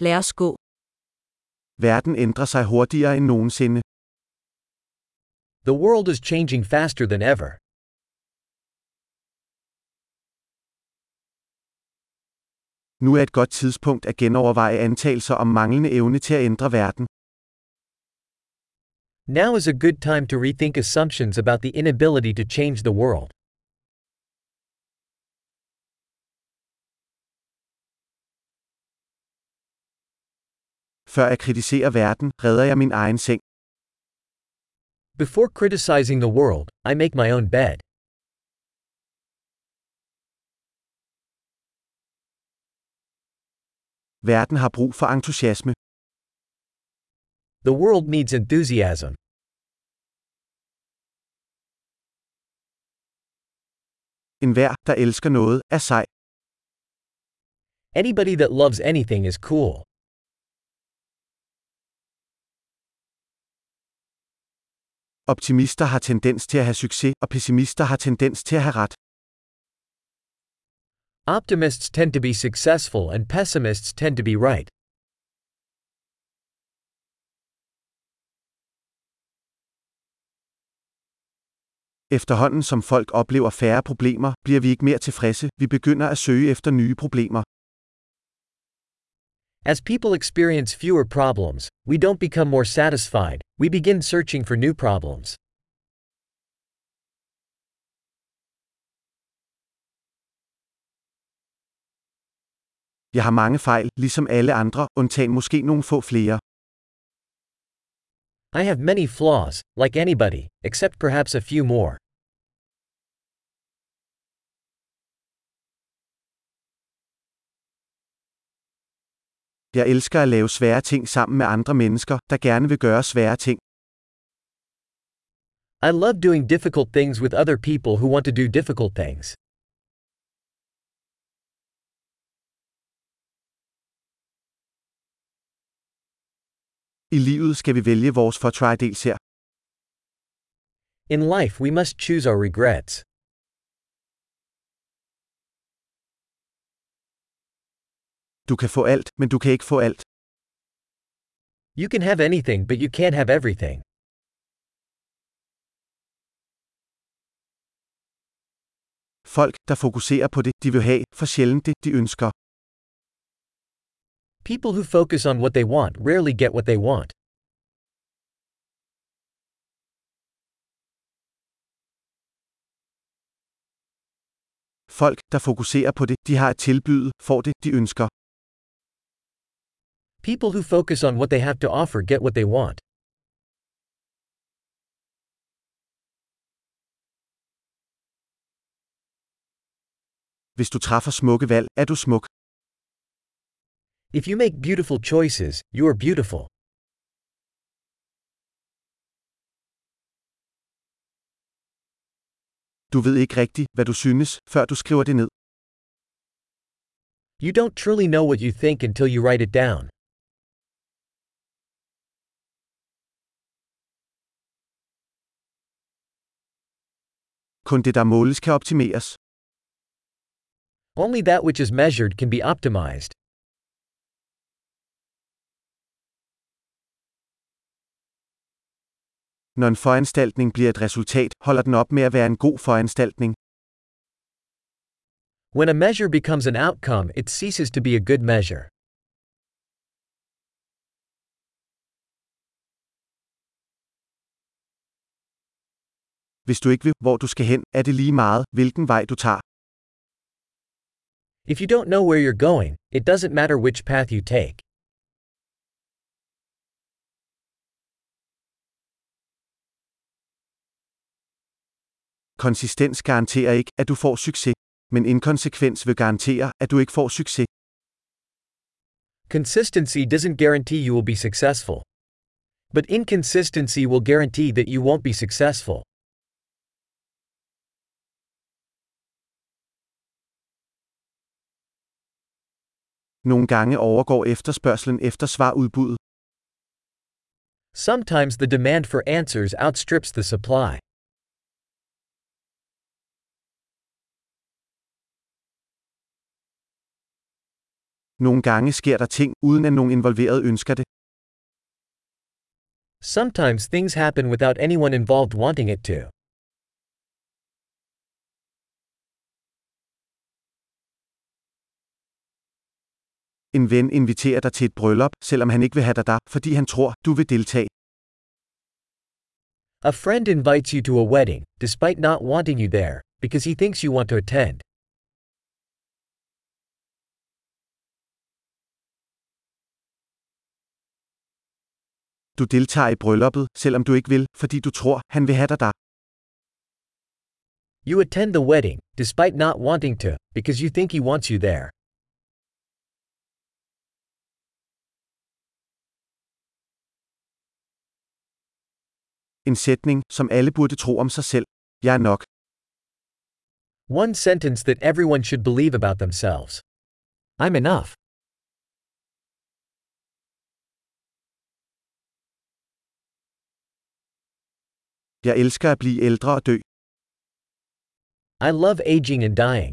Lad os gå. Verden ændrer sig hurtigere end nogensinde. The world is changing faster than ever. Nu er et godt tidspunkt at genoverveje antagelser om manglende evne til at ændre verden. Now is a good time to rethink assumptions about the inability to change the world. Før jeg kritiserer verden, redder jeg min egen seng. Before criticizing the world, I make my own bed. Verden har brug for entusiasme. The world needs enthusiasm. En hver, der elsker noget, er sej. Anybody that loves anything is cool. Optimister har tendens til at have succes, og pessimister har tendens til at have ret. Optimists tend to be successful and pessimists tend to be right. Efterhånden som folk oplever færre problemer, bliver vi ikke mere tilfredse, vi begynder at søge efter nye problemer. As people experience fewer problems, we don't become more satisfied, we begin searching for new problems. Jeg har mange fejl, ligesom alle andre, undtagen måske nogle få flere. I have many flaws, like anybody, except perhaps a few more. Jeg elsker at lave svære ting sammen med andre mennesker, der gerne vil gøre svære ting. I love doing difficult things with other people who want to do difficult things. I livet skal vi vælge vores fortrædels her. In life, we must choose our regrets. Du kan få alt, men du kan ikke få alt. You can have anything, but you can't have everything. Folk, der fokuserer på det, de vil have, for sjældent det, de ønsker. People who focus on what they want rarely get what they want. Folk, der fokuserer på det, de har at tilbyde, får det, de ønsker. People who focus on what they have to offer get what they want. Hvis du træffer smukke valg, er du smuk. If you make beautiful choices, you are beautiful. Du ved ikke rigtigt, hvad du synes, før du skriver det ned. You don't truly know what you think until you write it down. Kun det, der måles, kan optimeres. Only that which is measured can be optimized. Når en foranstaltning bliver et resultat, holder den op med at være en god foranstaltning. When a measure becomes an outcome, it ceases to be a good measure. Hvis du ikke ved, hvor du skal hen, er det lige meget, hvilken vej du tager. If you don't know where you're going, it doesn't matter which path you take. Konsistens garanterer ikke, at du får succes, men inkonsekvens vil garantere, at du ikke får succes. Consistency doesn't guarantee you will be successful. But inconsistency will guarantee that you won't be successful. Nogle gange overgår efterspørgselen efter svar udbuddet. Sometimes the demand for answers outstrips the supply. Nogle gange sker der ting, uden at nogen involveret ønsker det. Sometimes things happen without anyone involved wanting it to. En ven inviterer dig til et bryllup, selvom han ikke vil have dig der, fordi han tror, du vil deltage. A friend invites you to a wedding, despite not wanting you there, because he thinks you want to attend. Du deltager i brylluppet, selvom du ikke vil, fordi du tror, han vil have dig der. You attend the wedding, despite not wanting to, because you think he wants you there. En sætning, som alle burde tro om sig selv. Jeg er nok. One sentence that everyone should believe about themselves. I'm enough. Jeg elsker at blive ældre og dø. I love aging and dying.